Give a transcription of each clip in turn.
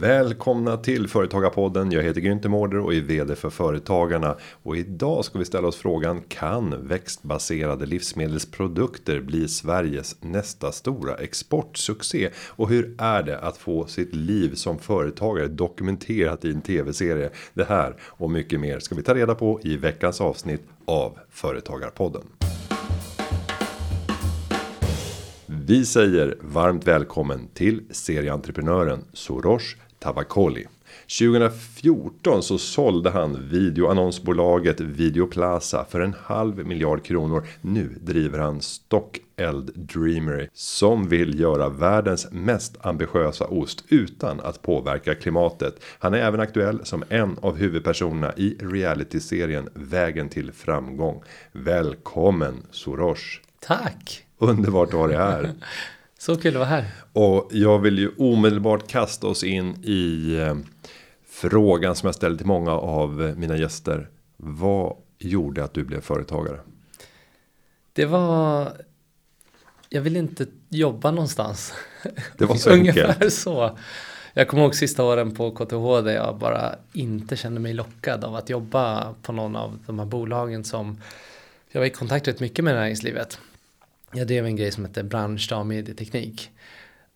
Välkomna till Företagarpodden. Jag heter Günther Mårder och är vd för Företagarna. Och idag ska vi ställa oss frågan. Kan växtbaserade livsmedelsprodukter bli Sveriges nästa stora exportsuccé? Och hur är det att få sitt liv som företagare dokumenterat i en tv-serie? Det här och mycket mer ska vi ta reda på i veckans avsnitt av Företagarpodden. Vi säger varmt välkommen till serieentreprenören Soros Tavakoli. 2014 så sålde han videoannonsbolaget Videoplaza för en halv miljard kronor. Nu driver han Stockeld Dreamery som vill göra världens mest ambitiösa ost utan att påverka klimatet. Han är även aktuell som en av huvudpersonerna i realityserien Vägen till framgång. Välkommen Soros. Tack! Underbart att ha dig här. Så kul att vara här. Och jag vill ju omedelbart kasta oss in i eh, frågan som jag ställer till många av mina gäster. Vad gjorde att du blev företagare? Det var. Jag vill inte jobba någonstans. Det var så Ungefär enkelt. så. Jag kommer ihåg sista åren på KTH där jag bara inte kände mig lockad av att jobba på någon av de här bolagen som jag var i kontakt rätt mycket med näringslivet. Jag drev en grej som hette branschdag medieteknik.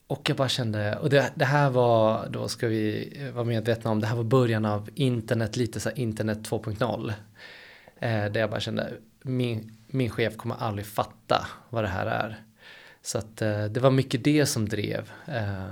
Och jag bara kände, och det, det, här var, då ska vi vara medvetna om, det här var början av internet, lite så internet 2.0. Eh, där jag bara kände, min, min chef kommer aldrig fatta vad det här är. Så att eh, det var mycket det som drev. Eh,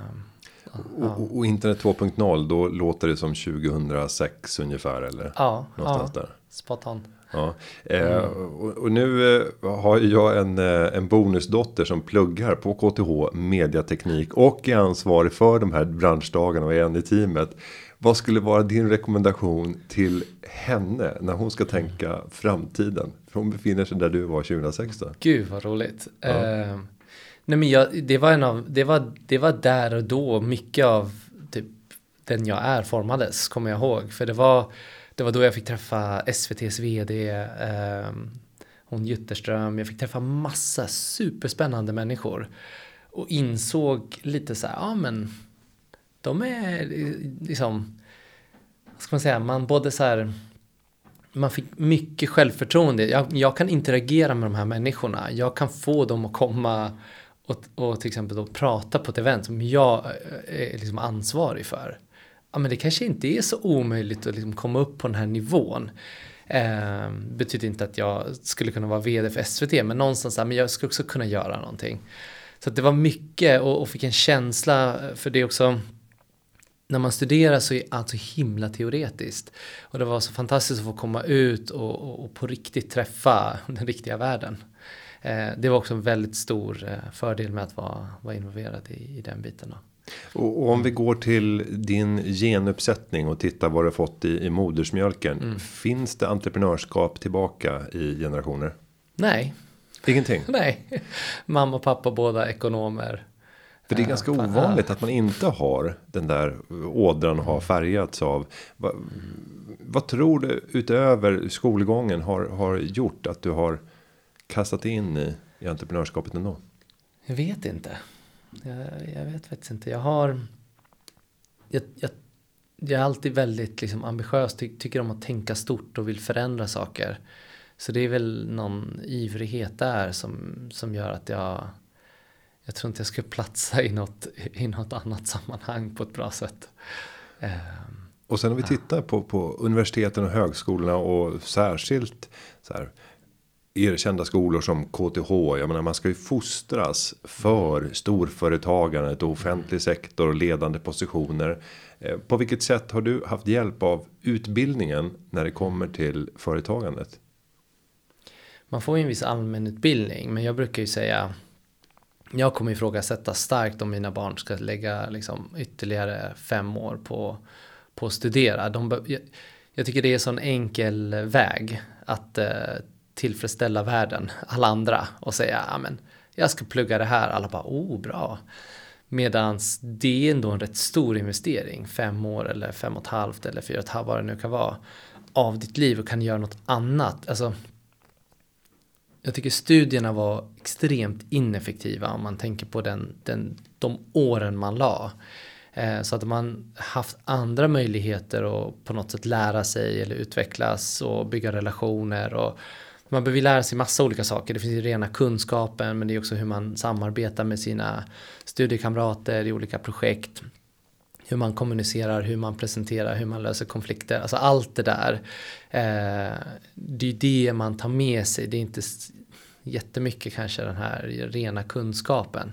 Och, och internet 2.0 då låter det som 2006 ungefär eller? ja, Någonstans ja, där. spot on. Ja, eh, och, och nu eh, har jag en, eh, en bonusdotter som pluggar på KTH mediateknik och är ansvarig för de här branschdagarna och är en i teamet. Vad skulle vara din rekommendation till henne när hon ska tänka framtiden? För hon befinner sig där du var 2016. Gud vad roligt. Eh, nej men jag, det var en av, det var, det var där och då mycket av typ den jag är formades, kommer jag ihåg. För det var, det var då jag fick träffa SVTs vd, eh, hon Jutterström, jag fick träffa massa superspännande människor. Och insåg lite så här, ja men de är liksom, vad ska man säga, man både så här man fick mycket självförtroende. Jag, jag, kan interagera med de här människorna. Jag kan få dem att komma och, och till exempel då prata på ett event som jag eh, är liksom ansvarig för. Ja, men det kanske inte är så omöjligt att liksom komma upp på den här nivån. Eh, betyder inte att jag skulle kunna vara vd för SVT, men någonstans där, men jag skulle också kunna göra någonting. Så det var mycket och, och fick en känsla för det också när man studerar så är allt så himla teoretiskt. Och det var så fantastiskt att få komma ut och, och, och på riktigt träffa den riktiga världen. Eh, det var också en väldigt stor eh, fördel med att vara, vara involverad i, i den biten. Då. Och, och om vi går till din genuppsättning och tittar vad du fått i, i modersmjölken. Mm. Finns det entreprenörskap tillbaka i generationer? Nej, Ingenting. nej. Mamma och pappa båda ekonomer. För det är Eh, ganska ovanligt att man inte har den där ådran har färgats av. Va, vad tror du utöver skolgången har, har gjort att du har kastat in i, i entreprenörskapet ändå? Jag vet inte. Jag, jag vet faktiskt inte. Jag har... Jag, jag, jag är alltid väldigt liksom, ambitiös, ty, tycker om att tänka stort och vill förändra saker. Så det är väl någon ivrighet där som, som gör att jag... Jag tror inte jag skulle platsa i något, i något annat sammanhang på ett bra sätt. Ehm, Och sen om vi tittar på, på universiteten och högskolorna och särskilt så här, erkända skolor som KTH. Jag menar man ska ju fostras för storföretagandet och offentlig sektor och ledande positioner. Eh, på vilket sätt har du haft hjälp av utbildningen när det kommer till företagandet? Man får ju en viss allmänutbildning, men jag brukar ju säga jag kommer ifrågasätta starkt om mina barn ska lägga liksom ytterligare fem år på, på att studera. De, jag, jag tycker det är en sån enkel väg att eh, tillfredsställa världen, alla andra och säga amen, jag ska plugga det här. Alla bara oh bra. Medans det är ändå en rätt stor investering, fem år eller fem och ett halvt eller fyra och ett halvt vad det nu kan vara av ditt liv och kan göra något annat. Alltså, jag tycker studierna var extremt ineffektiva om man tänker på den, den, de åren man la. Eh, så hade man haft andra möjligheter att på något sätt lära sig eller utvecklas och bygga relationer och man behöver lära sig massa olika saker. Det finns ju rena kunskapen men det är också hur man samarbetar med sina studiekamrater i olika projekt. Hur man kommunicerar, hur man presenterar, hur man löser konflikter. Alltså allt det där. Eh, det är det man tar med sig. Det är inte jättemycket kanske den här rena kunskapen.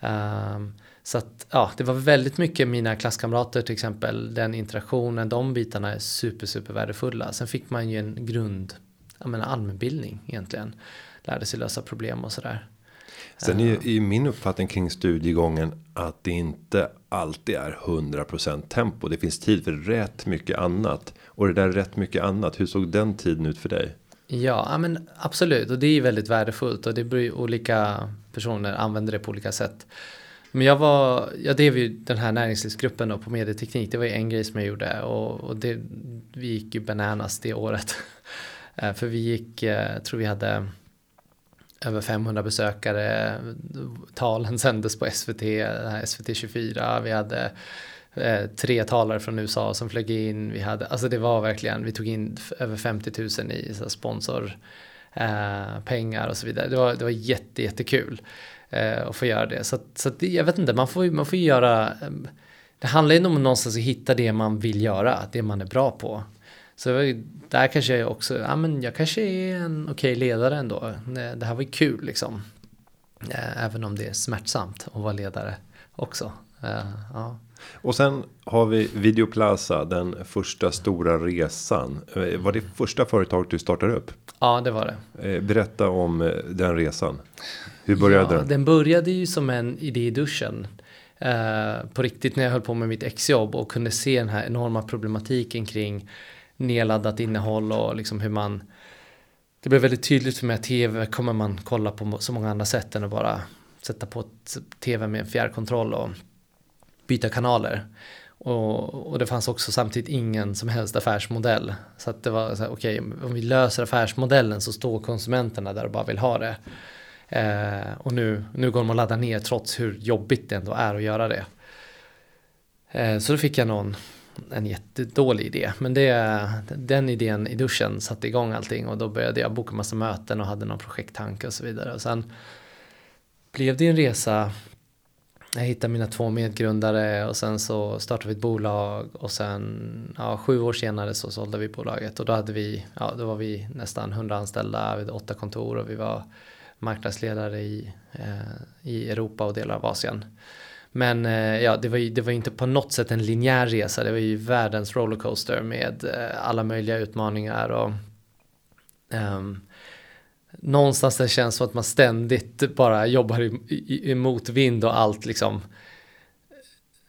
Um, så att ja, det var väldigt mycket mina klasskamrater till exempel, den interaktionen, de bitarna är super, super värdefulla. Sen fick man ju en grund, jag menar allmänbildning egentligen. Lärde sig lösa problem och sådär. Sen är ju min uppfattning kring studiegången att det inte alltid är 100% tempo. Det finns tid för rätt mycket annat. Och det där rätt mycket annat, hur såg den tiden ut för dig? Ja, men absolut. Och det är väldigt värdefullt. Och det blir olika personer använder det på olika sätt. Men jag var, jag drev ju den här näringslivsgruppen då på medieteknik. Det var ju en grej som jag gjorde och, och det, vi gick ju bananas det året. Eh, för vi gick, jag tror vi hade över 500 besökare. Talen sändes på SVT, SVT 24. Vi hade eh, tre talare från USA som flög in. Vi hade, alltså det var verkligen, vi tog in över 50 000 i så sponsor eh, pengar och så vidare. Det var, det var jätte, jättekul eh, att få göra det. Så, så det, jag vet inte, man får, man får göra... Det handlar ju om någonstans att hitta det man vill göra, det man är bra på. Så där kanske jag också, ja men jag kanske är en okej ledare ändå. Det här var ju kul liksom. Eh, även om det är smärtsamt att vara ledare också. Eh, ja. Och sen har vi Videoplaza, den första stora resan. Var det första företaget du startade upp? Ja, det var det. Berätta om den resan. Hur började ja, den? Den började ju som en idé i duschen. På riktigt när jag höll på med mitt exjobb och kunde se den här enorma problematiken kring nedladdat innehåll och liksom hur man det blev väldigt tydligt för mig att tv kommer man kolla på så många andra sätt än att bara sätta på ett tv med en fjärrkontroll och byta kanaler. Och, och, det fanns också samtidigt ingen som helst affärsmodell. Så att det var så här, okej, okay, om vi löser affärsmodellen så står konsumenterna där och bara vill ha det. Eh, och nu, nu går de och laddar ner trots hur jobbigt det ändå är att göra det. Eh, så då fick jag någon, en jättedålig idé. Men det, den idén i duschen satte igång allting och då började jag boka massa möten och hade någon projekttanke och så vidare. Och sen blev det en resa. Jag hittade mina två medgrundare och sen så startade vi ett bolag och sen ja, sju år senare så sålde vi bolaget och då hade vi, ja då var vi nästan 100 anställda, vi hade åtta kontor och vi var marknadsledare i, eh, i Europa och delar av Asien. Men eh, ja, det var ju det var inte på något sätt en linjär resa. Det var ju världens rollercoaster med eh, alla möjliga utmaningar och um, någonstans det känns som att man ständigt bara jobbar i, i, i motvind och allt liksom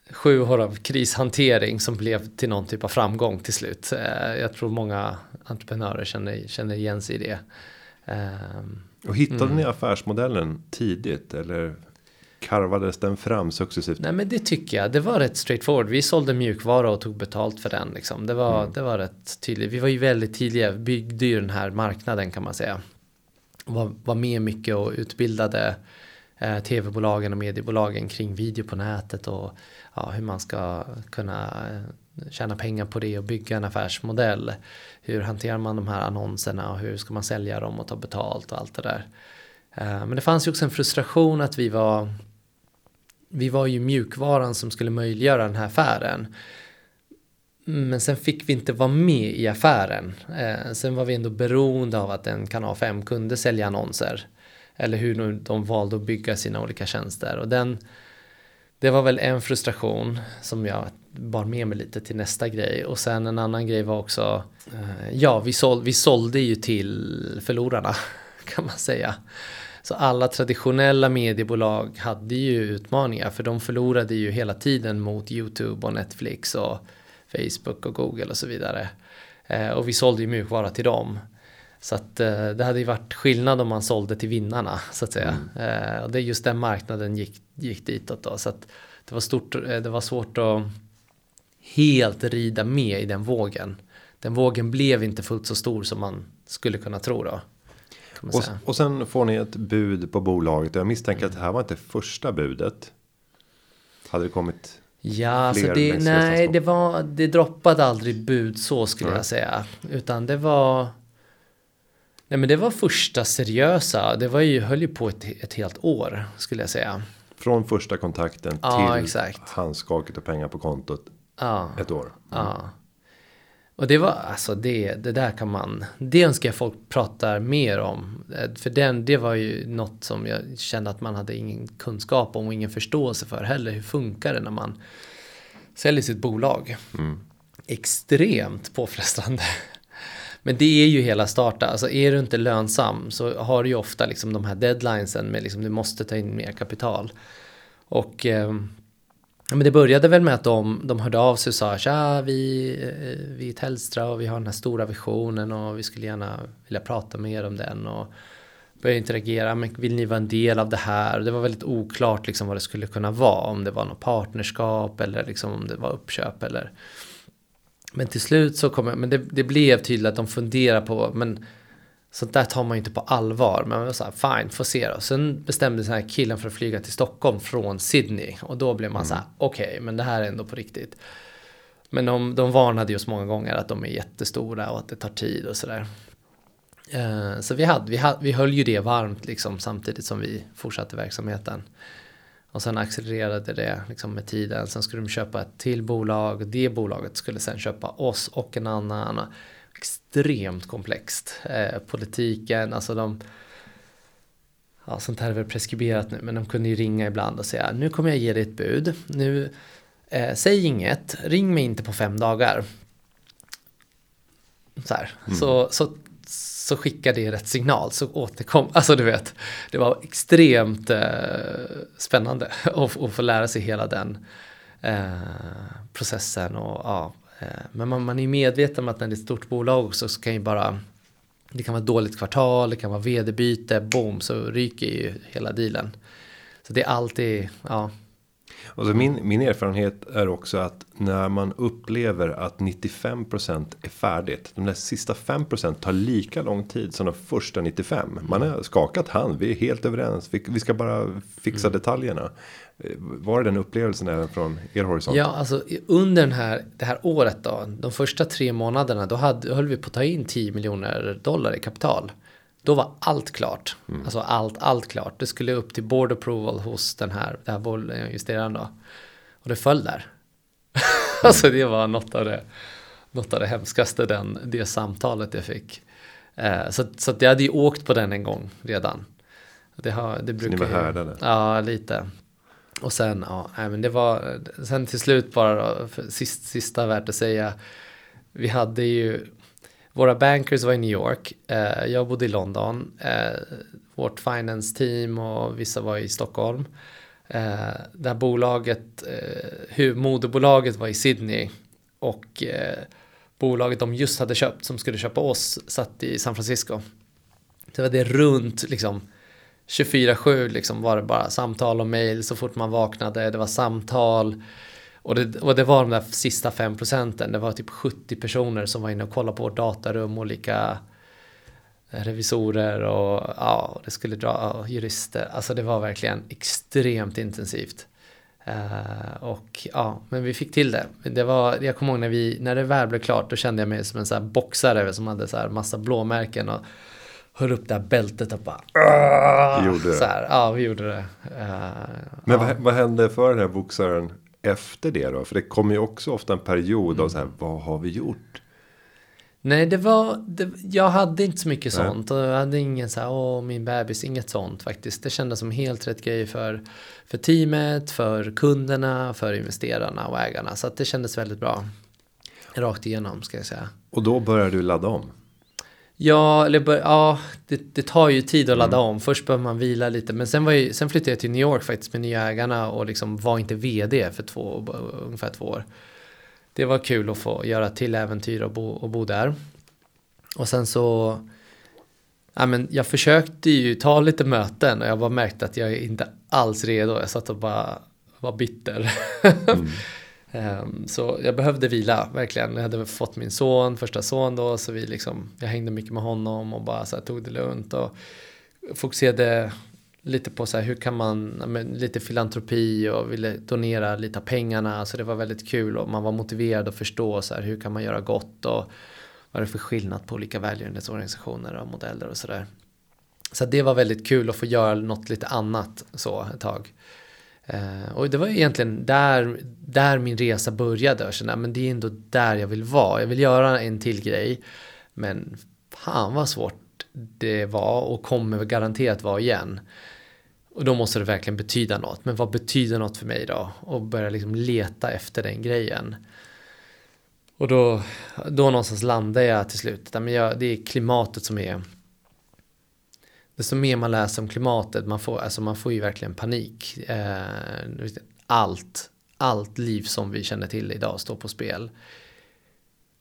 sju år av krishantering som blev till någon typ av framgång till slut. Jag tror många entreprenörer känner, känner igen sig i det. Um, och hittade mm. ni affärsmodellen tidigt eller karvades den fram successivt? Nej men det tycker jag. Det var rätt straightforward. Vi sålde mjukvara och tog betalt för den. Liksom. Det, var, mm. det var rätt tydligt. Vi var ju väldigt tidiga. Byggde ju den här marknaden kan man säga. Var, var med mycket och utbildade eh, tv-bolagen och mediebolagen kring video på nätet och ja, hur man ska kunna eh, tjäna pengar på det och bygga en affärsmodell. Hur hanterar man de här annonserna och hur ska man sälja dem och ta betalt och allt det där. Eh, men det fanns ju också en frustration att vi var vi var ju mjukvaran som skulle möjliggöra den här affären. Men sen fick vi inte vara med i affären. Eh, sen var vi ändå beroende av att en kanal 5 kunde sälja annonser. Eller hur de valde att bygga sina olika tjänster. Och den, det var väl en frustration som jag bar med mig lite till nästa grej. Och sen en annan grej var också, eh, ja vi, såld, vi sålde ju till förlorarna kan man säga. Så alla traditionella mediebolag hade ju utmaningar för de förlorade ju hela tiden mot YouTube och Netflix och Facebook och Google och så vidare. Eh, och vi sålde ju mjukvara till dem. Så att eh, det hade ju varit skillnad om man sålde till vinnarna så att säga. Mm. och det är just den marknaden gick, gick ditåt då. Så att det var, stort, det var svårt att helt rida med i den vågen. Den vågen blev inte fullt så stor som man skulle kunna tro då. Och, och sen får ni ett bud på bolaget. Jag misstänker mm. att det här var inte första budet. Hade det kommit? Ja, alltså det, nej, det, var, det droppade aldrig bud så skulle Nej. jag säga. Utan det var... Nej men det var första seriösa. Det var ju, höll ju på ett, ett helt år skulle jag säga. Från första kontakten Ja, till exakt. handskaket och pengar på kontot. Ja. Ett år. Ja. Och det var alltså det, det där kan man, det önskar jag folk pratar mer om. Eh, För den, det var ju något som jag kände att man hade ingen kunskap om och ingen förståelse för heller. Hur funkar det när man säljer sitt bolag? Extremt påfrestande. Men det är ju hela starta. Alltså är du inte lönsam så har du ju ofta liksom de här deadlinesen med liksom du måste ta in mer kapital. Och eh, men det började väl med att de, de hörde av sig och sa att vi, eh, vi är Telstra och vi har den här stora visionen och vi skulle gärna vilja prata med er om den och började interagera. Men vill ni vara en del av det här? Det var väldigt oklart liksom vad det skulle kunna vara. Om det var något partnerskap eller liksom om det var uppköp eller men till slut så kom jag, men det, det blev tydligt att de funderar på, men sånt där tar man ju inte på allvar. Men man var så här, fine, får se då. Sen bestämde sig den här killen för att flyga till Stockholm från Sydney. Och då blev man så här, okej, men det här är ändå på riktigt. Men de, de varnade ju oss många gånger att de är jättestora och att det tar tid och sådär. Eh, Så vi, hade, vi, hade, vi höll ju det varmt liksom samtidigt som vi fortsatte verksamheten. Och sen accelererade det liksom med tiden. Sen skulle de köpa ett till bolag. Det bolaget skulle sen köpa oss och en annan. Extremt komplext. Eh, politiken, alltså de... Ja, sånt här är väl preskriberat nu, men de kunde ju ringa ibland och säga nu kommer jag ge dig ett bud. Nu, eh, säg inget, ring mig inte på fem dagar. Så här, så, så, så skickar det rätt signal, så återkom, alltså du vet, det var extremt eh, spännande att, att få lära sig hela den eh, processen och ja, men man, man är medveten om att när det är ett stort bolag också så kan ju bara det kan vara dåligt kvartal, det kan vara vd-byte, boom, så ryker ju hela dealen. Så det är alltid, ja, Och så min, min erfarenhet är också att när man upplever att 95% är färdigt. De där sista 5% tar lika lång tid som de första 95. Man har skakat hand, vi är helt överens. Vi, vi ska bara fixa detaljerna. Eh, Var det den upplevelsen även från er horisont? Ja, alltså under den här, det här året då, de första tre månaderna, då hade, höll vi på att ta in 10 miljoner dollar i kapital. Då var allt klart. Alltså allt, allt klart. Det skulle upp till board approval hos den här, det här boljusteraren då. Och det föll där. alltså det var något av det, något av det hemskaste, den, det samtalet jag fick. Eh, så, så jag hade ju åkt på den en gång redan. Det har, det brukar var ju- härdade? Ja, lite. Och sen, ja, nej, men det var, sen till slut bara då, sist, sista värt att säga. Vi hade ju, våra bankers var i New York, eh, jag bodde i London, eh, vårt finance team och vissa var i Stockholm. Eh, det här bolaget, eh, hur, moderbolaget var i Sydney och eh, bolaget de just hade köpt som skulle köpa oss satt i San Francisco. Det var det runt liksom 24-7 liksom var det bara samtal och mail så fort man vaknade. Det var samtal. Och det, och det var de där sista 5 procenten. Det var typ 70 personer som var inne och kollade på vårt datarum. Olika revisorer och ja, det skulle dra jurister. Alltså det var verkligen extremt intensivt. Uh, och ja, men vi fick till det. det var, jag kommer ihåg när, vi, när det väl blev klart, då kände jag mig som en så här boxare som hade så här massa blåmärken och höll upp det här bältet och bara... Gjorde det. Så här, ja, vi gjorde det. Eh, Men ja. vad, vad hände för den här boxaren efter det då? För det kommer ju också ofta en period av så här, vad har vi gjort? Nej, det var, det, jag hade inte så mycket Nej. sånt. Och jag hade ingen så här, åh min bebis, inget sånt faktiskt. Det kändes som helt rätt grej för, för teamet, för kunderna, för investerarna och ägarna. Så att det kändes väldigt bra. Rakt igenom ska jag säga. Och då börjar du ladda om. Ja, eller bör, ja det, det tar ju tid att ladda om. Först behöver man vila lite. Men sen, var ju, sen flyttade jag till New York faktiskt med nya ägarna och liksom var inte vd för två, ungefär två år. Det var kul att få göra till äventyr och bo, och bo där. Och sen så... Ja, men jag försökte ju ta lite möten och jag bara märkte att jag inte alls redo. Jag satt och bara var bitter. Ehm, Ehm, så jag behövde vila, verkligen. Jag hade fått min son, första son då, så vi liksom, jag hängde mycket med honom och bara så här, tog det lugnt och fokuserade lite på så här, hur kan man, men, lite filantropi och ville donera lite av pengarna. Så det var väldigt kul och man var motiverad att förstå så här, hur kan man göra gott och vad är det för skillnad på olika välgörenhetsorganisationer och modeller och sådär. Så det var väldigt kul att få göra något lite annat så ett tag. Eh, och det var egentligen där, där min resa började. Jag kände, men det är ändå där jag vill vara. Jag vill göra en till grej. Men fan vad svårt det var och kommer garanterat vara igen. Och då måste det verkligen betyda något. Men vad betyder något för mig då? Och börja liksom leta efter den grejen. Och då, då någonstans landar jag till slut. Men jag, det är klimatet som är desto mer man läser om klimatet, man får, alltså man får ju verkligen panik. Eh, allt, allt liv som vi känner till idag står på spel.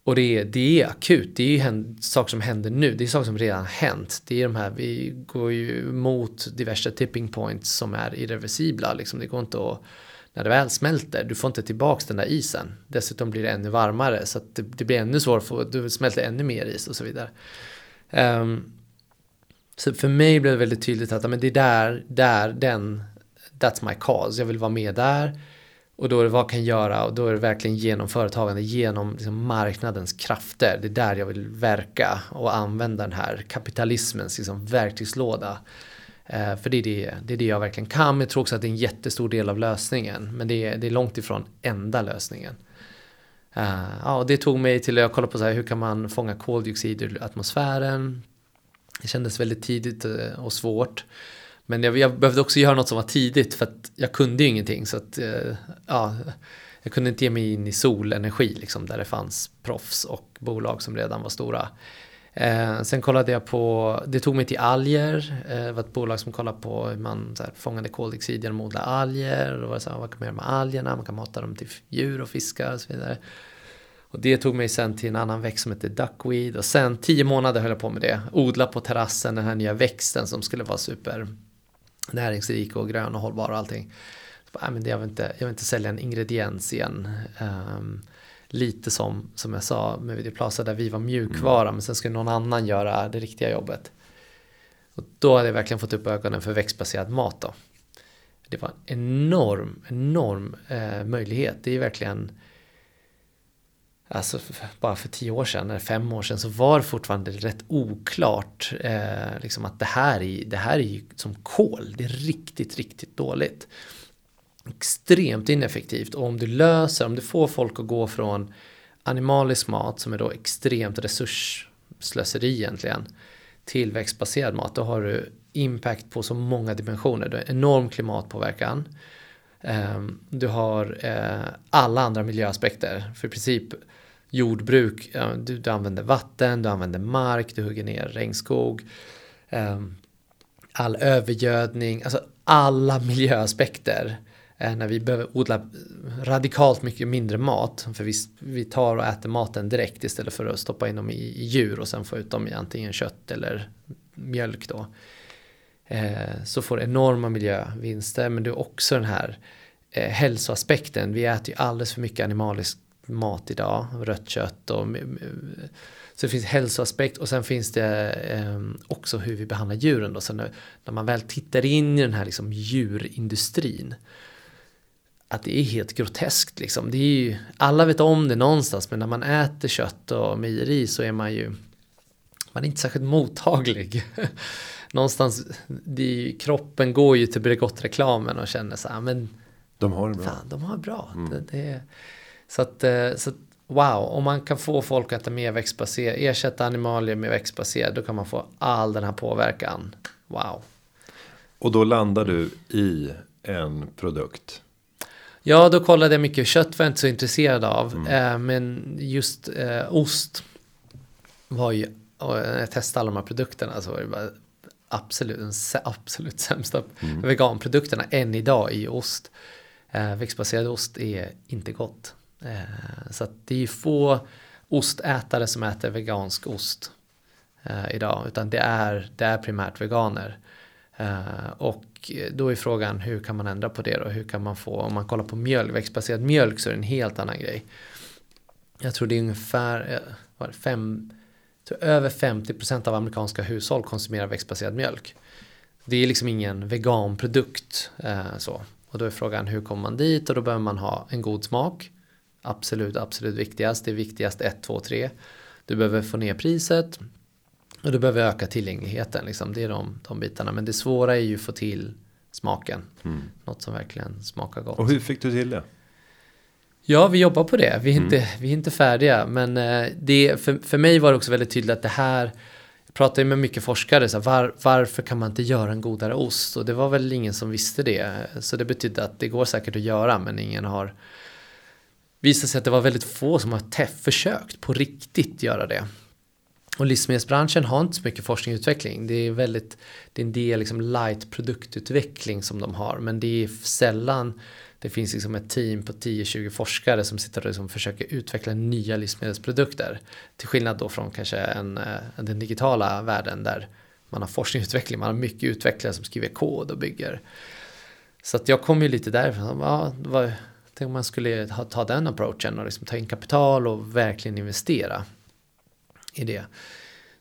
Och det är, det är akut, det är ju saker som händer nu, det är saker som redan hänt. Det är de här, vi går ju mot diverse tipping points som är irreversibla, liksom. det går inte att när det väl smälter, du får inte tillbaks den där isen. Dessutom blir det ännu varmare så att det, det blir ännu svårare, för, du smälter ännu mer is och så vidare. Um, så för mig blev det väldigt tydligt att men det är där, där den, that's my cause, jag vill vara med där. Och då är det vad kan jag göra och då är det verkligen genom företagande, genom liksom marknadens krafter. Det är där jag vill verka och använda den här kapitalismens liksom verktygslåda. Eh, för det är det, det är det jag verkligen kan. Men jag tror också att det är en jättestor del av lösningen. Men det är, det är långt ifrån enda lösningen. Eh, ja, och det tog mig till att jag kollade på så här, hur kan man fånga koldioxid ur atmosfären. Det kändes väldigt tidigt eh, och svårt. Men jag, jag, behövde också göra något som var tidigt för att jag kunde ju ingenting. Så att, eh, ja, jag kunde inte ge mig in i solenergi liksom, där det fanns proffs och bolag som redan var stora. Eh, sen kollade jag på, det tog mig till alger, eh, det var ett bolag som kollade på hur man så här, fångade koldioxid genom att odla alger. Och så här, vad kan man göra med algerna? Man kan mata dem till djur och fiskar och så vidare. Och det tog mig sen till en annan växt som heter duckweed och sen tio månader höll jag på med det. Odla på terrassen den här nya växten som skulle vara super näringsrik och grön och hållbar och allting. Så, äh, men det, jag, vill inte, jag vill inte sälja en ingrediens igen. Um, lite som, som jag sa med Videoplaza där vi var mjukvara mm. men sen skulle någon annan göra det riktiga jobbet. Och då hade jag verkligen fått upp ögonen för växtbaserad mat då. Det var en enorm, enorm eh, möjlighet. Det är verkligen alltså bara för tio år sedan eller fem år sedan så var det fortfarande rätt oklart eh, liksom att det här, är, det här är ju som kol. Det är riktigt, riktigt dåligt. Extremt ineffektivt och om du löser, om du får folk att gå från animalisk mat som är då extremt resursslöseri egentligen till växtbaserad mat, då har du impact på så många dimensioner. Du har enorm klimatpåverkan. Ehm, du har eh, alla andra miljöaspekter. För i princip jordbruk, du, du använder vatten, du använder mark, du hugger ner regnskog. Ehm, all övergödning, alltså alla miljöaspekter. Eh, när vi behöver odla radikalt mycket mindre mat. För vi, vi tar och äter maten direkt istället för att stoppa in dem i, i djur och sen få ut dem i antingen kött eller mjölk då. Eh, så får enorma miljövinster men det är också den här eh, hälsoaspekten. Vi äter ju alldeles för mycket animalisk mat idag, rött kött och så det finns hälsoaspekt och sen finns det eh, också hur vi behandlar djuren då. Så när, när, man väl tittar in i den här liksom djurindustrin att det är helt groteskt liksom. Det är ju, alla vet om det någonstans men när man äter kött och mejeri så är man ju man är inte särskilt mottaglig. någonstans, det, kroppen går ju till Bregott-reklamen och känner så här, men de har det bra. Fan, de har det bra. Mm. Det, det, så att, eh, så att, wow, om man kan få folk att äta mer växtbaserat, ersätta animalier med växtbaserat, då kan man få all den här påverkan. Wow. Och då landar du i en produkt. Ja, då kollade jag mycket. Kött var jag inte så intresserad av. Mm. Eh, men just eh, ost var ju, när jag testade alla de här produkterna så var det bara absolut, den absolut sämsta mm. veganprodukterna än idag i ost. Eh, växtbaserad ost är inte gott. Eh, så det är få ostätare som äter vegansk ost eh, idag, utan det är, det är primärt veganer. Eh, och då är frågan hur kan man ändra på det då? Hur kan man få, om man kollar på mjölk, växtbaserad mjölk så är det en helt annan grej. Jag tror det är ungefär var det fem, över 50% av amerikanska hushåll konsumerar växtbaserad mjölk. Det är liksom ingen veganprodukt eh, så. Och då är frågan hur kommer man dit och då behöver man ha en god smak. Absolut, absolut viktigast. Det är viktigast 1, 2, 3. Du behöver få ner priset och du behöver öka tillgängligheten. Liksom. Det är de, de bitarna. Men det svåra är ju att få till smaken. Mm. Något som verkligen smakar gott. Och hur fick du till det? Ja, vi jobbar på det. Vi är, mm. inte, vi är inte färdiga. Men eh, det, för, för mig var det också väldigt tydligt att det här jag pratade med mycket forskare, så här, var, varför kan man inte göra en godare ost? Och det var väl ingen som visste det. Så det betydde att det går säkert att göra, men ingen har visade sig att det var väldigt få som har försökt på riktigt göra det. Och livsmedelsbranschen har inte så mycket forskning och utveckling. Det är väldigt, det är en del liksom light produktutveckling som de har, men det är sällan det finns liksom ett team på 10-20 forskare som sitter och liksom försöker utveckla nya livsmedelsprodukter. Till skillnad då från kanske en, eh, den digitala världen där man har forskning och utveckling, man har mycket utvecklare som skriver kod och bygger. Så att jag kom ju lite därifrån. Ja, det var, tänk om man skulle ha, ta den approachen och liksom ta in kapital och verkligen investera i det.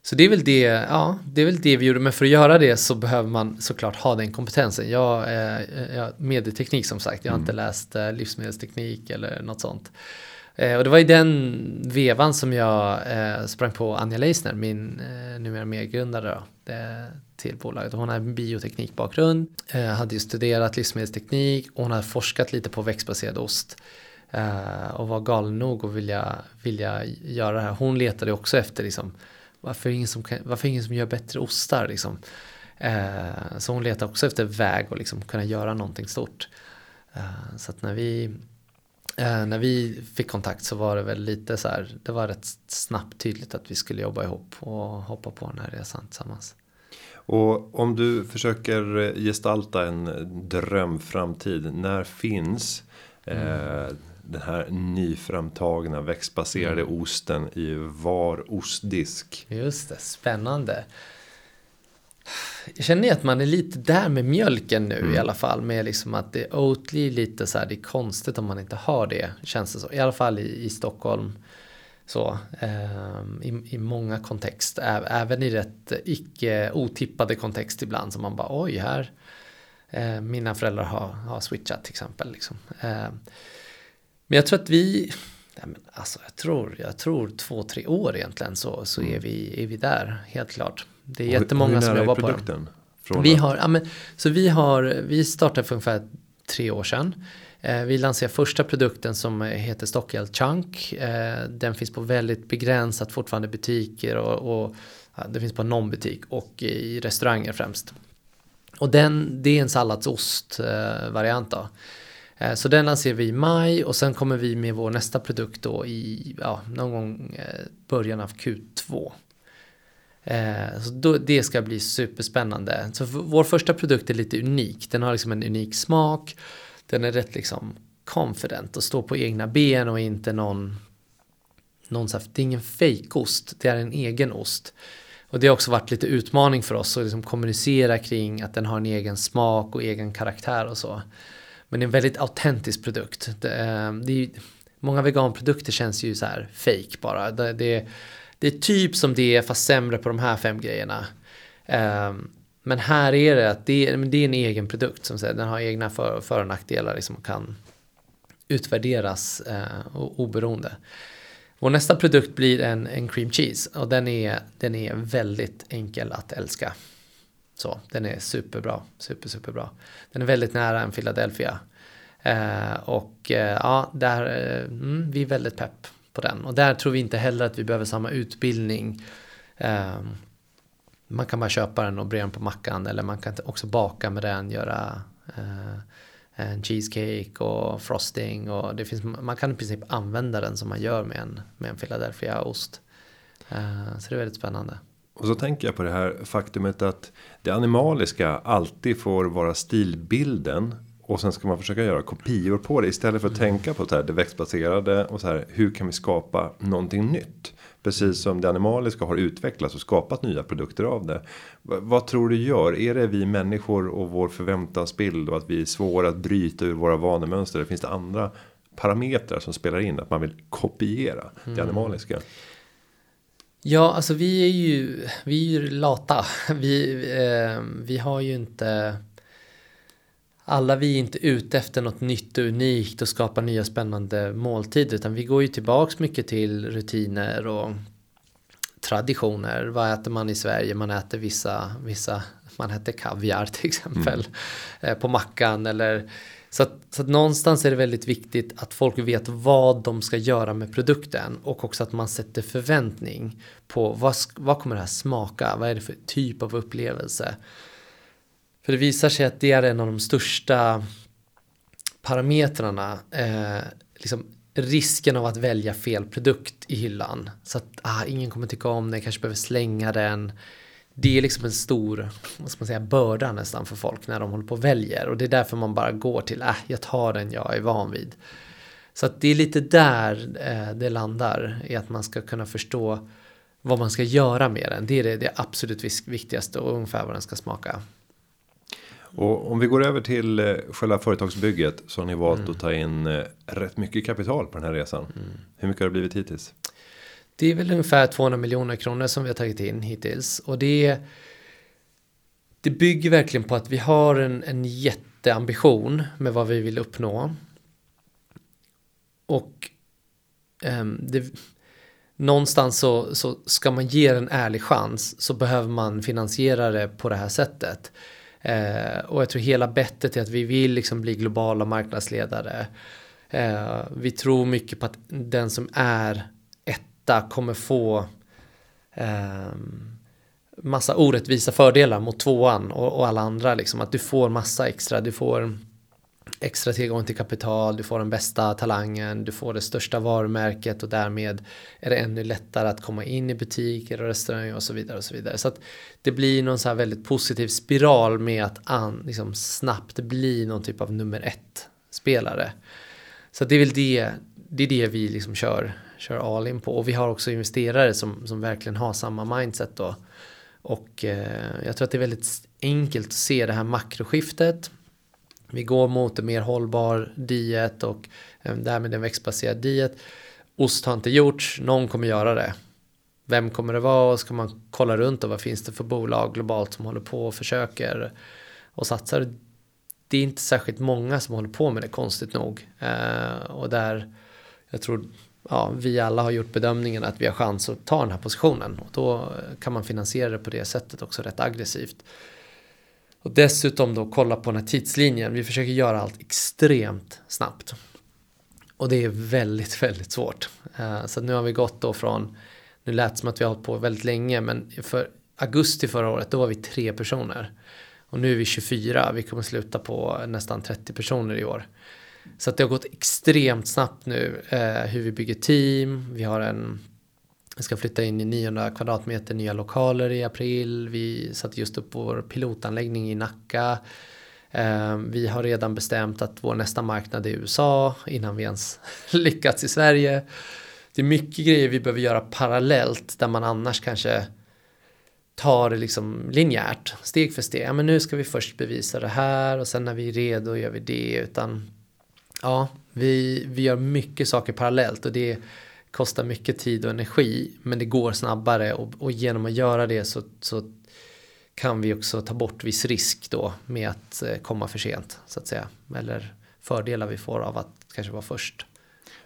Så det är väl det, ja, det är väl det vi gjorde. Men för att göra det så behöver man såklart ha den kompetensen. Jag är medieteknik som sagt. Jag har mm. inte läst eh, livsmedelsteknik eller något sånt. Eh, och det var i den vevan som jag eh, sprang på Anja Leisner, min numera medgrundare då, till bolaget. Hon har en bioteknikbakgrund, eh, hade ju studerat livsmedelsteknik och hon hade forskat lite på växtbaserad ost. Eh, och var galen nog att vilja, vilja göra det här. Hon letade också efter liksom, varför ingen som, kan, varför ingen som gör bättre ostar liksom. Eh, så hon letade också efter väg att liksom kunna göra någonting stort. Så att när vi, när vi fick kontakt så var det väl lite så här, det var rätt snabbt tydligt att vi skulle jobba ihop och hoppa på den här resan tillsammans. Och om du försöker gestalta en drömframtid, när finns mm den här nyframtagna växtbaserade mm. osten i var ostdisk. Just det, spännande. Jag känner att man är lite där med mjölken nu mm. i alla fall. Med liksom att det är Oatly lite så här, det är konstigt om man inte har det. Känns det så. I alla fall i, i Stockholm. Så, eh, i, i många kontext, även i rätt icke otippade kontext ibland. Som man bara oj här. Eh, mina föräldrar har, har switchat till exempel. Liksom. Eh, men jag tror att vi, nej men alltså jag tror, jag tror två, tre år egentligen så, så mm. är, vi, är vi där, helt klart. Det är och jättemånga som jobbar på den. Vi har, ja, men, så vi har, vi startade för ungefär tre år sedan. Eh, vi lanserar första produkten som heter Stockel Chunk. Eh, den finns på väldigt begränsat fortfarande butiker och, och det finns på någon butik och i restauranger främst. Och den, det är en salladsost variant då. Eh, så den lanserar vi i maj och sen kommer vi med vår nästa produkt då i ja, någon gång början av Q2. Så då, det ska bli superspännande. Så vår första produkt är lite unik. Den har liksom en unik smak. Den är rätt liksom confident och står på egna ben och inte någon, någon så här, det är ingen fejkost, det är en egen ost. Och det har också varit lite utmaning för oss att liksom kommunicera kring att den har en egen smak och egen karaktär och så. Men det är en väldigt autentisk produkt. Det, eh, det är, många veganprodukter känns ju så här fake bara. Det, det, det, är typ som det är fast sämre på de här fem grejerna. Um, men här är det att det, det är en egen produkt som säger den har egna för, för och nackdelar liksom kan utvärderas uh, oberoende. Vår nästa produkt blir en, en cream cheese och den är, den är väldigt enkel att älska. Så, den är superbra, super, superbra. Den är väldigt nära en Philadelphia. Eh, och eh, ja, där, eh, mm, vi är väldigt pepp på den. Och där tror vi inte heller att vi behöver samma utbildning. Ehm, man kan bara köpa den och bre den på mackan eller man kan också baka med den, göra eh, en cheesecake och frosting och det finns, man kan i princip använda den som man gör med en, med en Philadelphia-ost. Eh, så det är väldigt spännande. Och så tänker jag på det här faktumet att det animaliska alltid får vara stilbilden. Och sen ska man försöka göra kopior på det istället för att mm. tänka på så här, det växtbaserade och så här hur kan vi skapa någonting nytt. Precis som det animaliska har utvecklats och skapat nya produkter av det. V vad tror du gör? Är det vi människor och vår förväntansbild och att vi är svåra att bryta ur våra vanemönster? Finns det andra parametrar som spelar in att man vill kopiera mm. det animaliska? Ja, alltså vi är ju, vi är ju lata. Vi, eh, vi har ju inte... Alla vi är inte ute efter något nytt och unikt och skapa nya spännande måltider utan vi går ju tillbaks mycket till rutiner och traditioner. Vad äter man i Sverige? Man äter vissa, vissa man äter kaviar till exempel mm. Eh, på mackan eller så att, så att någonstans är det väldigt viktigt att folk vet vad de ska göra med produkten och också att man sätter förväntning på vad, vad kommer det här smaka? Vad är det för typ av upplevelse? För det visar sig att det är en av de största parametrarna. Eh, liksom risken av att välja fel produkt i hyllan. Så att ah, ingen kommer tycka om den, kanske behöver slänga den det är liksom en stor vad ska man säga, börda nästan för folk när de håller på och väljer. Och det är därför man bara går till, äh, jag tar den jag är van vid. Så att det är lite där eh, det landar, i att man ska kunna förstå vad man ska göra med den. Det är det, det absolut viktigaste och ungefär vad den ska smaka. Och om vi går över till eh, själva företagsbygget så har ni valt mm. att ta in eh, rätt mycket kapital på den här resan. Mm. Hur mycket har det blivit hittills? Det är väl ungefär 200 miljoner kronor som vi har tagit in hittills. Och det, det bygger verkligen på att vi har en, en jätteambition med vad vi vill uppnå. Och um, det, någonstans så, så ska man ge en ärlig chans så behöver man finansiera det på det här sättet. Eh, och jag tror hela bettet är att vi vill liksom bli globala marknadsledare. Eh, vi tror mycket på att den som är etta kommer få eh, massa orättvisa fördelar mot tvåan och, och, alla andra. Liksom. Att du får massa extra, du får extra tillgång till kapital, du får den bästa talangen, du får det största varumärket och därmed är det ännu lättare att komma in i butiker och restauranger och så vidare. och Så vidare. Så att det blir någon så här väldigt positiv spiral med att an, liksom snabbt bli någon typ av nummer ett spelare. Så det är väl det, det är det vi liksom kör kör all in på. Och vi har också investerare som, som verkligen har samma mindset då. Och eh, jag tror att det är väldigt enkelt att se det här makroskiftet. Vi går mot en mer hållbar diet och eh, därmed en växtbaserad diet. Ost har inte gjorts, någon kommer göra det. Vem kommer det vara? Och ska man kolla runt och vad finns det för bolag globalt som håller på och försöker och satsar. Det är inte särskilt många som håller på med det konstigt nog. Eh, och där jag tror ja, vi alla har gjort bedömningen att vi har chans att ta den här positionen. Och då kan man finansiera det på det sättet också rätt aggressivt. Och dessutom då kolla på den här tidslinjen. Vi försöker göra allt extremt snabbt. Och det är väldigt, väldigt svårt. Eh, så nu har vi gått då från, nu lät det som att vi har hållit på väldigt länge, men för augusti förra året då var vi tre personer. Och nu är vi 24, vi kommer sluta på nästan 30 personer i år. Så att det har gått extremt snabbt nu eh, hur vi bygger team. Vi har en vi ska flytta in i 900 kvadratmeter nya lokaler i april. Vi satte just upp vår pilotanläggning i Nacka. Ehm, vi har redan bestämt att vår nästa marknad är USA innan vi ens lyckats i Sverige. Det är mycket grejer vi behöver göra parallellt där man annars kanske tar det liksom linjärt, steg för steg. Ja, men nu ska vi först bevisa det här och sen när vi är redo gör vi det. Utan Ja, vi, vi gör mycket saker parallellt och det kostar mycket tid och energi men det går snabbare och, och genom att göra det så, så kan vi också ta bort viss risk då med att eh, komma för sent så att säga. Eller fördelar vi får av att kanske vara först.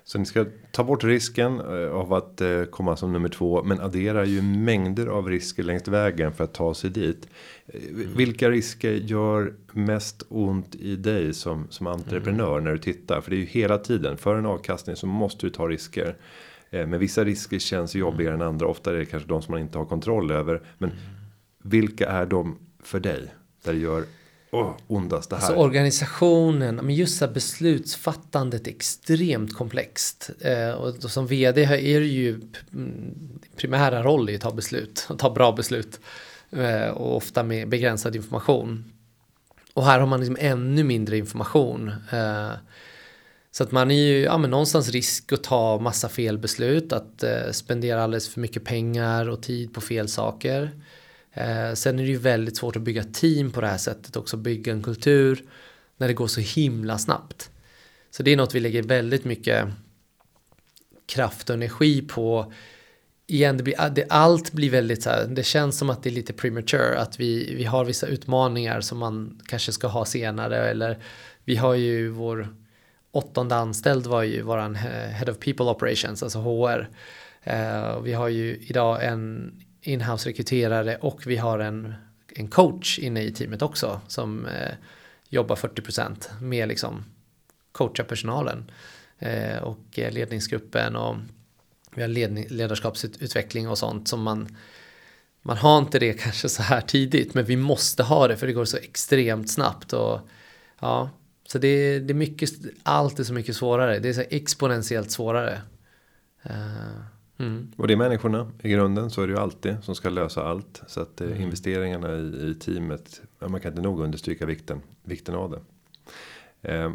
Så ni ska ta bort risken eh, av att eh, komma som nummer två, men adderar ju mängder av risker längs vägen för att ta sig dit. Mm. Vilka risker gör mest ont i dig som som entreprenör mm. när du tittar? För det är ju hela tiden för en avkastning så måste du ta risker. Men vissa risker känns jobbigare mm. än andra. Ofta är det kanske de som man inte har kontroll över. Men mm. vilka är de för dig? Där det gör oh, ondast det här. Alltså organisationen, men just så beslutsfattandet är extremt komplext. Eh, och som vd är det ju primära roll i att ta beslut, att ta bra beslut. Eh, och ofta med begränsad information. Och här har man liksom ännu mindre information. Eh, så att man är ju ja, men någonstans risk att ta massa fel beslut, att eh, spendera alldeles för mycket pengar och tid på fel saker. Eh, sen är det ju väldigt svårt att bygga team på det här sättet också, bygga en kultur när det går så himla snabbt. Så det är något vi lägger väldigt mycket kraft och energi på igen, det blir, ah, det, allt blir väldigt så här, det känns som att det är lite premature, att vi, vi har vissa utmaningar som man kanske ska ha senare, eller vi har ju vår åttonde anställd var ju våran eh, Head of People Operations, alltså HR. Uh, eh, vi har ju idag en inhouse rekryterare och vi har en, en coach inne i teamet också som uh, jobbar 40% med liksom coacha personalen uh, och ledningsgruppen och vi har ledning, ledarskapsutveckling och sånt som man man har inte det kanske så här tidigt men vi måste ha det för det går så extremt snabbt och ja så det, det är mycket allt är så mycket svårare. Det är så exponentiellt svårare. Uh, mm. och det är människorna. I grunden så är det ju alltid som ska lösa allt. Så att uh, investeringarna i, i teamet ja, man kan inte nog understryka vikten vikten av det. Uh,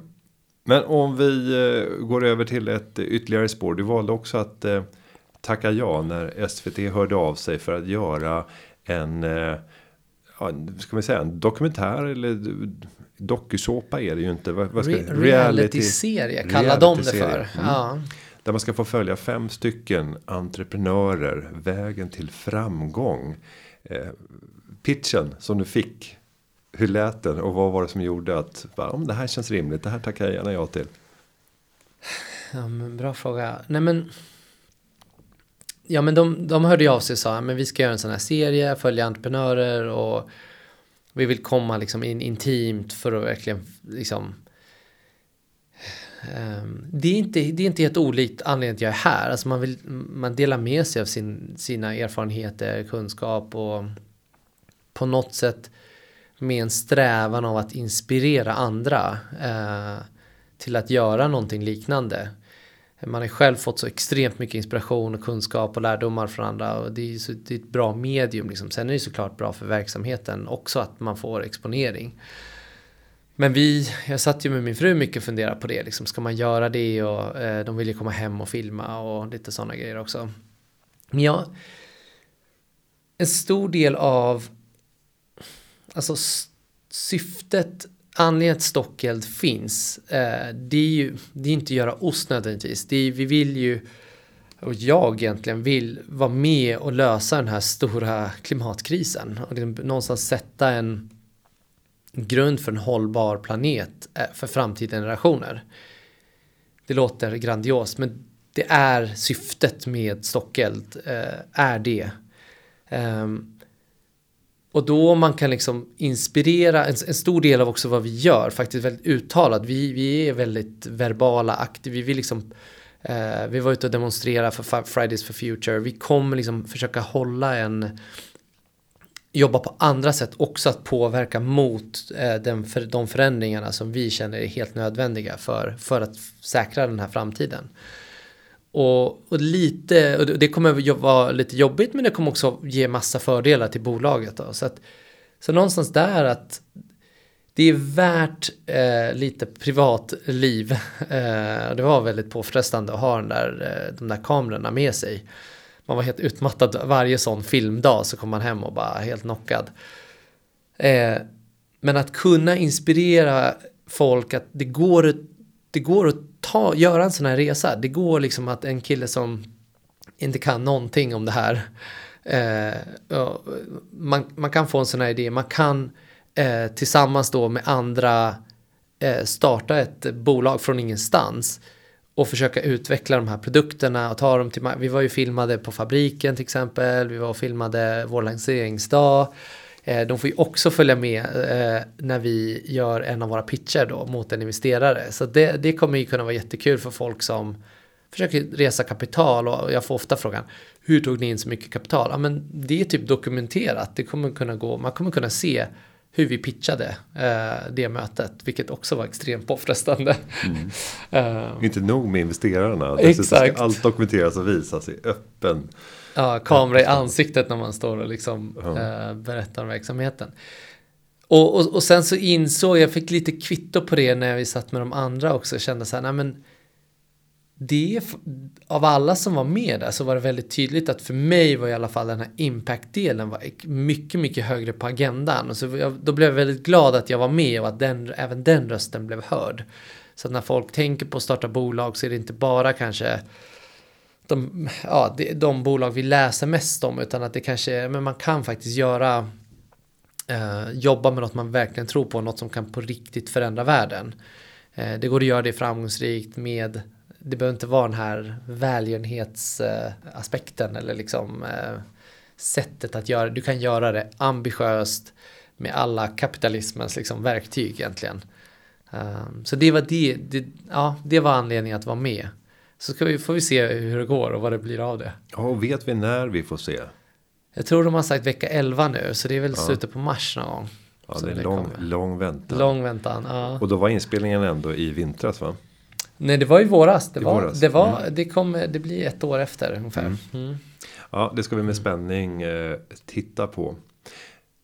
men om vi eh, går över till ett ytterligare spår. Du valde också att eh, tacka ja när SVT hörde av sig för att göra en, eh, ja, ska man säga, en dokumentär eller dokusåpa är det ju inte. Vad ska, Re reality-serie kallar de det för. Mm. Ja. Där man ska få följa fem stycken entreprenörer, vägen till framgång. Eh, pitchen som du fick hur lät den och vad var det som gjorde att om det här känns rimligt, det här tackar jag gärna ja till? Ja, men bra fråga. Nej men. Ja men de, de hörde ju av sig och sa men vi ska göra en sån här serie, följa entreprenörer och vi vill komma liksom in intimt för att verkligen liksom um, det, är inte, det är inte helt olikt anledningen till att jag är här. Alltså man, vill, man delar med sig av sin, sina erfarenheter, kunskap och på något sätt med en strävan av att inspirera andra eh, till att göra någonting liknande. Man har själv fått så extremt mycket inspiration och kunskap och lärdomar från andra och det är, så, det är ett bra medium. Liksom. Sen är det såklart bra för verksamheten också att man får exponering. Men vi, jag satt ju med min fru mycket och funderade på det. Liksom, ska man göra det? Och eh, de vill ju komma hem och filma och lite sådana grejer också. Men ja, en stor del av alltså syftet, anledningen att Stockeld finns, eh, det är ju det är inte att göra ost nödvändigtvis. Det är, vi vill ju, och jag egentligen vill vara med och lösa den här stora klimatkrisen och liksom någonstans sätta en grund för en hållbar planet eh, för framtida generationer. Det låter grandios, men det är syftet med Stockeld, eh, är det. Um, och då man kan liksom inspirera, en, en, stor del av också vad vi gör, faktiskt väldigt uttalat. Vi, vi är väldigt verbala, aktiva. Vi vill liksom, eh, vi var ute och demonstrerade för Fridays for Future. Vi kommer liksom försöka hålla en, jobba på andra sätt också att påverka mot eh, den, för, de förändringarna som vi känner är helt nödvändiga för, för att säkra den här framtiden. Och, och, lite, och det kommer vara lite jobbigt men det kommer också ge massa fördelar till bolaget. Då. Så, att, så någonstans där att det är värt eh, lite privatliv. Eh, det var väldigt påfrestande att ha den där, eh, de där kamerorna med sig. Man var helt utmattad varje sån filmdag så kom man hem och bara helt knockad. Eh, men att kunna inspirera folk att det går, det går att ta, göra en sån här resa. Det går liksom att en kille som inte kan någonting om det här. Eh, man, man kan få en sån här idé. Man kan eh, tillsammans då med andra eh, starta ett bolag från ingenstans och försöka utveckla de här produkterna och ta dem till Vi var ju filmade på fabriken till exempel. Vi var och filmade vår lanseringsdag. Eh, de får ju också följa med eh, när vi gör en av våra pitcher då mot en investerare. Så det, det kommer ju kunna vara jättekul för folk som försöker resa kapital och jag får ofta frågan hur tog ni in så mycket kapital? Ja, men det är typ dokumenterat. Det kommer kunna gå, man kommer kunna se hur vi pitchade eh, det mötet, vilket också var extremt påfrestande. Mm. uh, Inte nog med investerarna, exakt. ska allt dokumenteras och visas i öppen Ja, kamera i ansiktet när man står och liksom ja. äh, berättar om verksamheten. Och, och, och, sen så insåg jag, fick lite kvitto på det när vi satt med de andra också, kände så här, nej men det, av alla som var med där så var det väldigt tydligt att för mig var i alla fall den här impact-delen var mycket, mycket högre på agendan. Och så jag, då blev jag väldigt glad att jag var med och att den, även den rösten blev hörd. Så när folk tänker på att starta bolag så är det inte bara kanske de, ja, de, de bolag vi läser mest om utan att det kanske, men man kan faktiskt göra eh, jobba med något man verkligen tror på, något som kan på riktigt förändra världen. Eh, det går att göra det framgångsrikt med det behöver inte vara den här välgörenhetsaspekten eller liksom eh, sättet att göra. Du kan göra det ambitiöst med alla kapitalismens liksom verktyg egentligen. Eh, så det var det, det, ja, det var anledningen att vara med. Så ska vi, får vi se hur det går och vad det blir av det. Ja, och vet vi när vi får se? Jag tror de har sagt vecka 11 nu, så det är väl ja. slutet på mars någon gång. Ja, det är en lång, lång väntan. Lång väntan, ja. Och då var inspelningen ändå i vintras va? Nej, det var i våras. Det, I var, våras. Det, var, mm. det, kom, det blir ett år efter ungefär. Mm. Mm. Ja, det ska vi med spänning eh, titta på.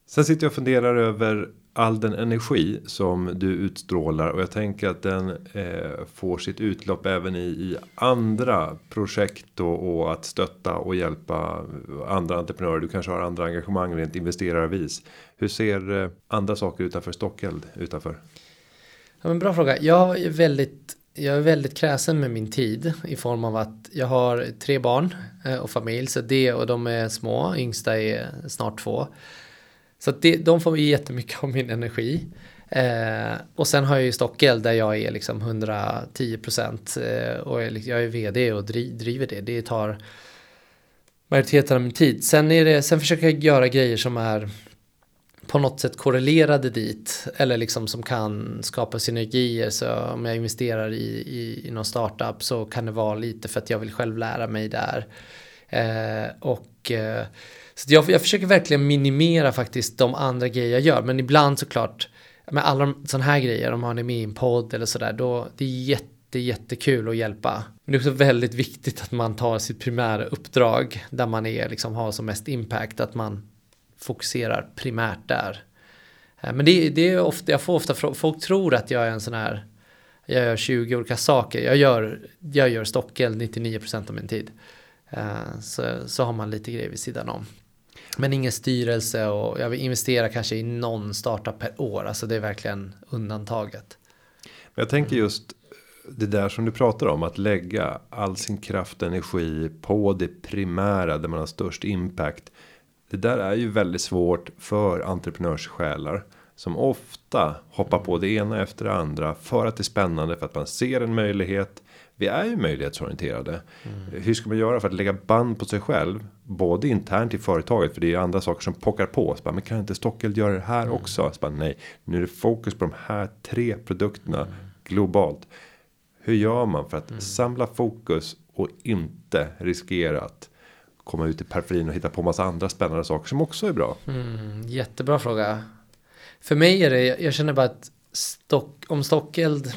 Sen sitter jag och funderar över all den energi som du utstrålar och jag tänker att den eh, får sitt utlopp även i, i andra projekt och, och, att stötta och hjälpa andra entreprenörer. Du kanske har andra engagemang rent investerarvis. Hur ser eh, andra saker utanför Stockeld utanför? Ja, men bra fråga. Jag är väldigt jag är väldigt kräsen med min tid i form av att jag har tre barn eh, och familj så det och de är små, yngsta är snart två. Så det, de får jättemycket av min energi. Eh, och sen har jag ju Stockel där jag är liksom 110 procent eh, och jag, liksom, jag är vd och dri, driver det. Det tar majoriteten av min tid. Sen, är det, sen försöker jag göra grejer som är på något sätt korrelerade dit eller liksom som kan skapa synergier. Så om jag investerar i, i, i någon startup så kan det vara lite för att jag vill själv lära mig där. Eh, och eh, så jag, jag försöker verkligen minimera faktiskt de andra grejer jag gör. Men ibland såklart, med alla sådana här grejer, om man är med i en podd eller sådär, då det är jätte, jättekul att hjälpa. Men det är också väldigt viktigt att man tar sitt primära uppdrag där man är, liksom, har som mest impact, att man fokuserar primärt där. Eh, men det, det är ofta, jag får ofta folk tror att jag är en sån här, jag gör 20 olika saker. Jag gör, jag gör stockel 99% av min tid. Eh, så, så har man lite grejer vid sidan om. Men ingen styrelse och jag vill investera kanske i någon startup per år. Alltså det är verkligen undantaget. Jag tänker just det där som du pratar om. Att lägga all sin kraft och energi på det primära där man har störst impact. Det där är ju väldigt svårt för entreprenörssjälar. Som ofta hoppar på det ena efter det andra. För att det är spännande, för att man ser en möjlighet. Vi är ju möjlighetsorienterade. Mm. Hur ska man göra för att lägga band på sig själv? Både internt i företaget, för det är andra saker som pockar på. Så bara, men kan inte Stockeld göra det här mm. också? Så bara, nej, nu är det fokus på de här tre produkterna mm. globalt. Hur gör man för att mm. samla fokus och inte riskera att komma ut i periferin och hitta på massa andra spännande saker som också är bra? Mm, jättebra fråga. För mig är det, jag känner bara att stock, om Stockeld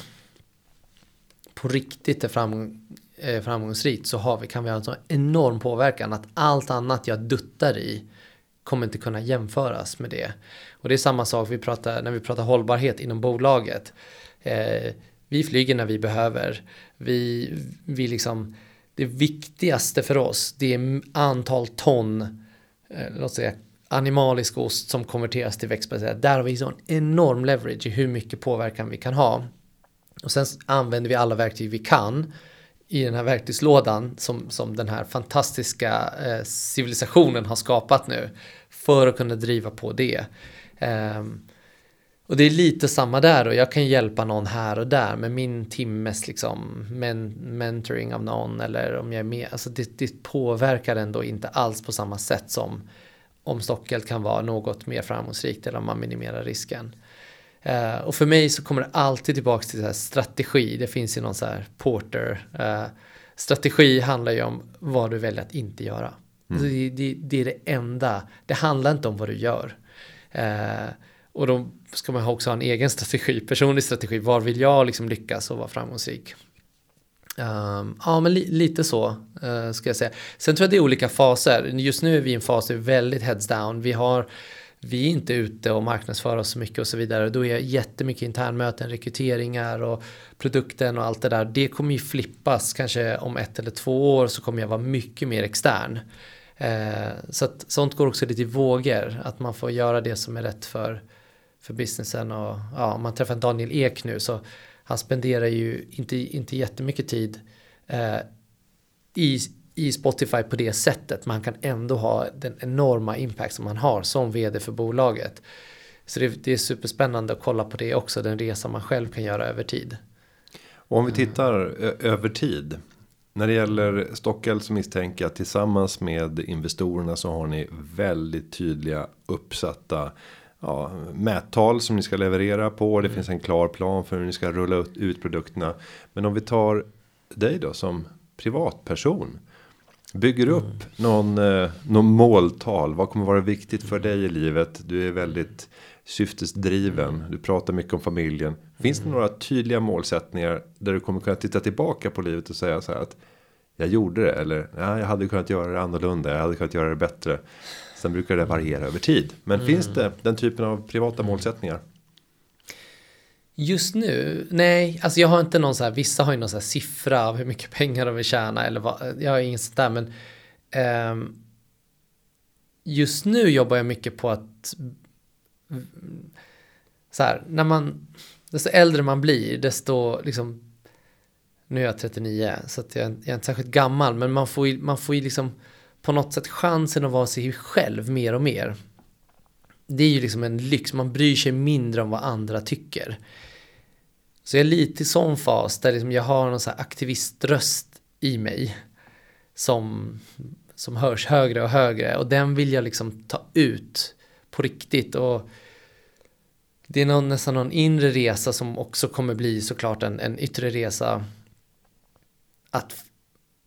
på riktigt är framgång, eh, framgångsrikt så har vi, kan vi ha en så enorm påverkan att allt annat jag duttar i kommer inte kunna jämföras med det. Och det är samma sak vi pratar, när vi pratar hållbarhet inom bolaget. Eh, vi flyger när vi behöver. Vi, vi liksom, det viktigaste för oss det är antal ton, eh, låt säga animalisk ost som konverteras till växtbaserat. Där har vi sån enorm leverage i hur mycket påverkan vi kan ha. Och sen använder vi alla verktyg vi kan i den här verktygslådan som, som den här fantastiska eh, civilisationen har skapat nu för att kunna driva på det. Um, och det är lite samma där och jag kan hjälpa någon här och där med min timmes liksom men, mentoring av någon eller om jag är med. Alltså det, det påverkar ändå inte alls på samma sätt som om Stockeld kan vara något mer framgångsrikt eller om man minimerar risken. Uh, och för mig så kommer det alltid tillbaka till så här strategi. Det finns ju någon så här porter. Uh, strategi handlar ju om vad du väljer att inte göra. Mm. Det, det, det, är det enda. Det handlar inte om vad du gör. Uh, och då ska man också ha en egen strategi, personlig strategi. Var vill jag liksom lyckas och vara framgångsrik? Um, ja, men li lite så uh, ska jag säga. Sen tror jag det är olika faser. Just nu är vi i en fas där vi är väldigt heads down. Vi har vi är inte ute och marknadsför oss så mycket och så vidare. Då är jättemycket internmöten, rekryteringar och produkten och allt det där. Det kommer ju flippas kanske om ett eller två år så kommer jag vara mycket mer extern. Eh, så att sånt går också lite i vågor. Att man får göra det som är rätt för, för businessen. Och ja, om man träffar Daniel Ek nu så han spenderar ju inte, inte jättemycket tid eh, i i Spotify på det sättet. Man kan ändå ha den enorma impact som man har som vd för bolaget. Så det, det är superspännande att kolla på det också, den resa man själv kan göra över tid. Och om vi tittar över tid. När det gäller Stockel så misstänker jag tillsammans med investorerna så har ni väldigt tydliga uppsatta ja, mättal som ni ska leverera på. Det mm. finns en klar plan för hur ni ska rulla ut produkterna. Men om vi tar dig då som privatperson. Bygger upp mm. någon, eh, någon måltal. Vad kommer vara viktigt för dig i livet? Du är väldigt syftesdriven. Du pratar mycket om familjen. Finns det några tydliga målsättningar där du kommer kunna titta tillbaka på livet och säga så här att jag gjorde det eller nej, jag hade kunnat göra det annorlunda. Jag hade kunnat göra det bättre. Sen brukar det variera över tid. Men mm. finns det den typen av privata målsättningar? Just nu, nej, alltså jag har inte någon så här, vissa har ju någon så här siffra av hur mycket pengar de vill tjäna eller vad, jag har inget sånt där men um, just nu jobbar jag mycket på att så här, när man, desto äldre man blir, desto liksom, nu är jag 39 så att jag, jag är inte särskilt gammal, men man får ju, man får ju liksom på något sätt chansen att vara sig själv mer och mer. Det är ju liksom en lyx, man bryr sig mindre om vad andra tycker. Så jag är lite i sån fas där liksom jag har någon så här aktiviströst i mig. Som, som hörs högre och högre och den vill jag liksom ta ut på riktigt. Och det är någon, nästan någon inre resa som också kommer bli såklart en, en yttre resa. Att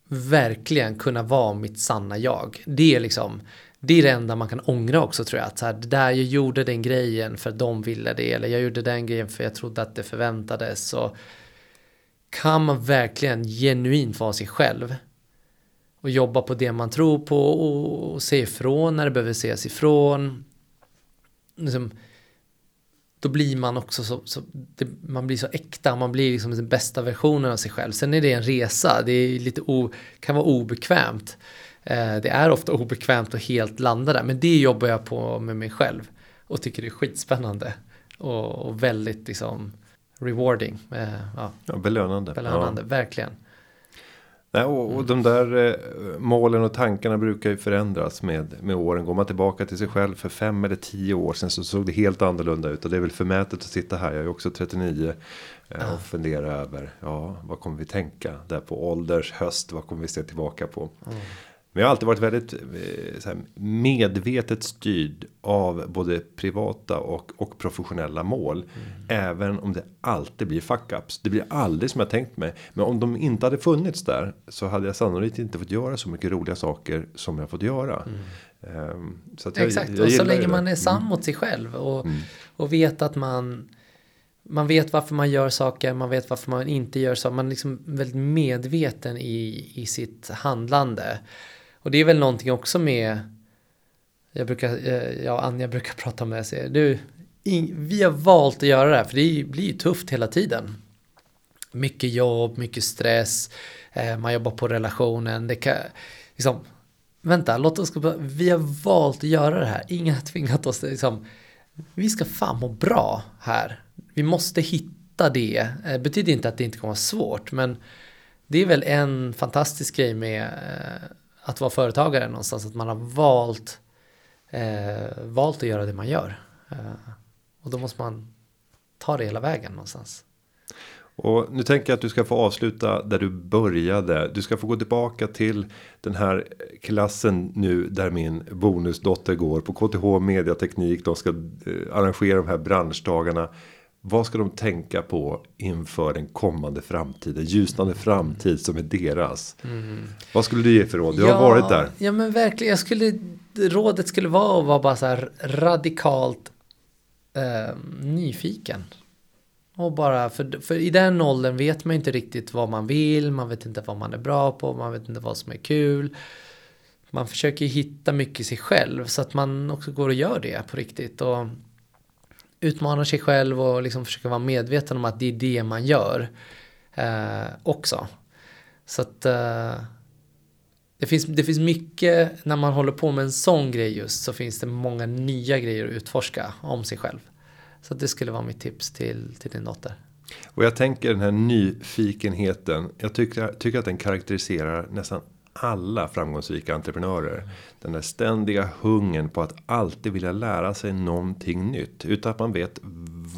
verkligen kunna vara mitt sanna jag. Det är liksom det är det enda man kan ångra också tror jag. Att så här, det där jag gjorde den grejen för att de ville det. Eller jag gjorde den grejen för jag trodde att det förväntades. Så kan man verkligen genuint vara sig själv. Och jobba på det man tror på och, och se ifrån när det behöver ses ifrån. Liksom, då blir man också så, så det, man blir så äkta, man blir liksom den bästa versionen av sig själv. Sen är det en resa, det är lite o, kan vara obekvämt. Eh, det är ofta obekvämt att helt landa där, men det jobbar jag på med mig själv och tycker det är skitspännande och, och väldigt liksom rewarding. Eh, ja. ja belönande. Belönande, ja. verkligen. Nej, och, och mm. de där eh, målen och tankarna brukar ju förändras med, med åren. Går man tillbaka till sig själv för fem eller tio år sedan så såg det helt annorlunda ut. Och det är väl förmätet att sitta här, jag är också 39. Eh, och fundera över, ja vad kommer vi tänka där på ålders höst, vad kommer vi se tillbaka på. Mm. Men jag har alltid varit väldigt eh, här, medvetet styrd av både privata och, och professionella mål. Mm. Även om det alltid blir fuck-ups. Det blir aldrig som jag tänkt mig. Men om de inte hade funnits där så hade jag sannolikt inte fått göra så mycket roliga saker som jag fått göra. Mm. Um, så jag, Exakt, jag och så länge man är sann mm. mot sig själv och, mm. och vet att man man vet varför man gör saker, man vet varför man inte gör saker. Man är liksom väldigt medveten i, i sitt handlande. Och det är väl någonting också med, jag brukar, eh, jag och Anja brukar prata om det, du, vi har valt att göra det här för det blir ju tufft hela tiden. Mycket jobb, mycket stress, eh, man jobbar på relationen, det kan, liksom, vänta, låt oss, vi har valt att göra det här, ingen har tvingat oss, liksom, vi ska fan må bra här. Vi måste hitta det. Det betyder inte att det inte kommer vara svårt, men det är väl en fantastisk grej med att vara företagare någonstans. Att man har valt, eh, valt att göra det man gör. Eh, och då måste man ta det hela vägen någonstans. Och nu tänker jag att du ska få avsluta där du började. Du ska få gå tillbaka till den här klassen nu där min bonusdotter går på KTH Mediateknik. De ska eh, arrangera de här branschdagarna. Vad ska de tänka på inför den kommande framtiden? Ljusnande framtid som är deras. Mm. Vad skulle du ge för råd? Du ja, har varit där. Ja men verkligen. Jag skulle, rådet skulle vara att vara bara så här radikalt eh, nyfiken. Och bara, för, för i den åldern vet man inte riktigt vad man vill. Man vet inte vad man är bra på. Man vet inte vad som är kul. Man försöker hitta mycket i sig själv. Så att man också går och gör det på riktigt. Och utmanar sig själv och liksom försöker vara medveten om att det är det man gör eh, också. Så att eh, det, finns, det finns mycket, när man håller på med en sån grej just så finns det många nya grejer att utforska om sig själv. Så det skulle vara mitt tips till, till din dotter. Och jag tänker den här nyfikenheten. Jag tycker, tycker att den karaktäriserar nästan alla framgångsrika entreprenörer. Den där ständiga hungern på att alltid vilja lära sig någonting nytt utan att man vet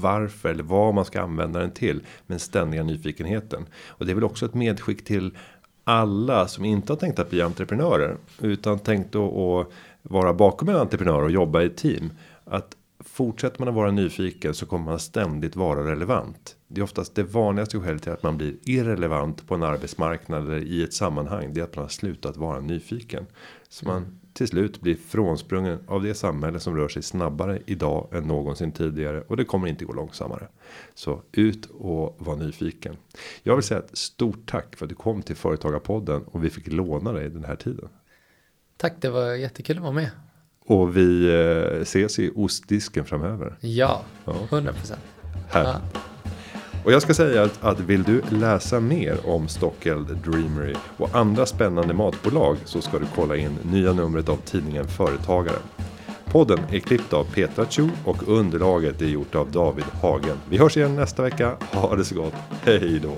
varför eller vad man ska använda den till. Men ständiga nyfikenheten och det är väl också ett medskick till alla som inte har tänkt att bli entreprenörer utan tänkt att vara bakom en entreprenör och jobba i ett team att fortsätter man att vara nyfiken så kommer man ständigt vara relevant. Det är oftast det vanligaste skälet till att man blir irrelevant på en arbetsmarknad eller i ett sammanhang. Det är att man har slutat vara nyfiken. Så man till slut blir frånsprungen av det samhälle som rör sig snabbare idag än någonsin tidigare. Och det kommer inte gå långsammare. Så ut och var nyfiken. Jag vill säga ett stort tack för att du kom till Företagarpodden och vi fick låna dig den här tiden. Tack, det var jättekul att vara med. Och vi eh, ses i ostdisken framöver. Ja, hundra procent. Ja. Och jag ska säga att, att vill du läsa mer om Stockeld Dreamery och andra spännande matbolag så ska du kolla in nya numret av tidningen Företagaren. Podden är klippt av Petra Chu och underlaget är gjort av David Hagen. Vi hörs igen nästa vecka. Ha det så gott. Hej då!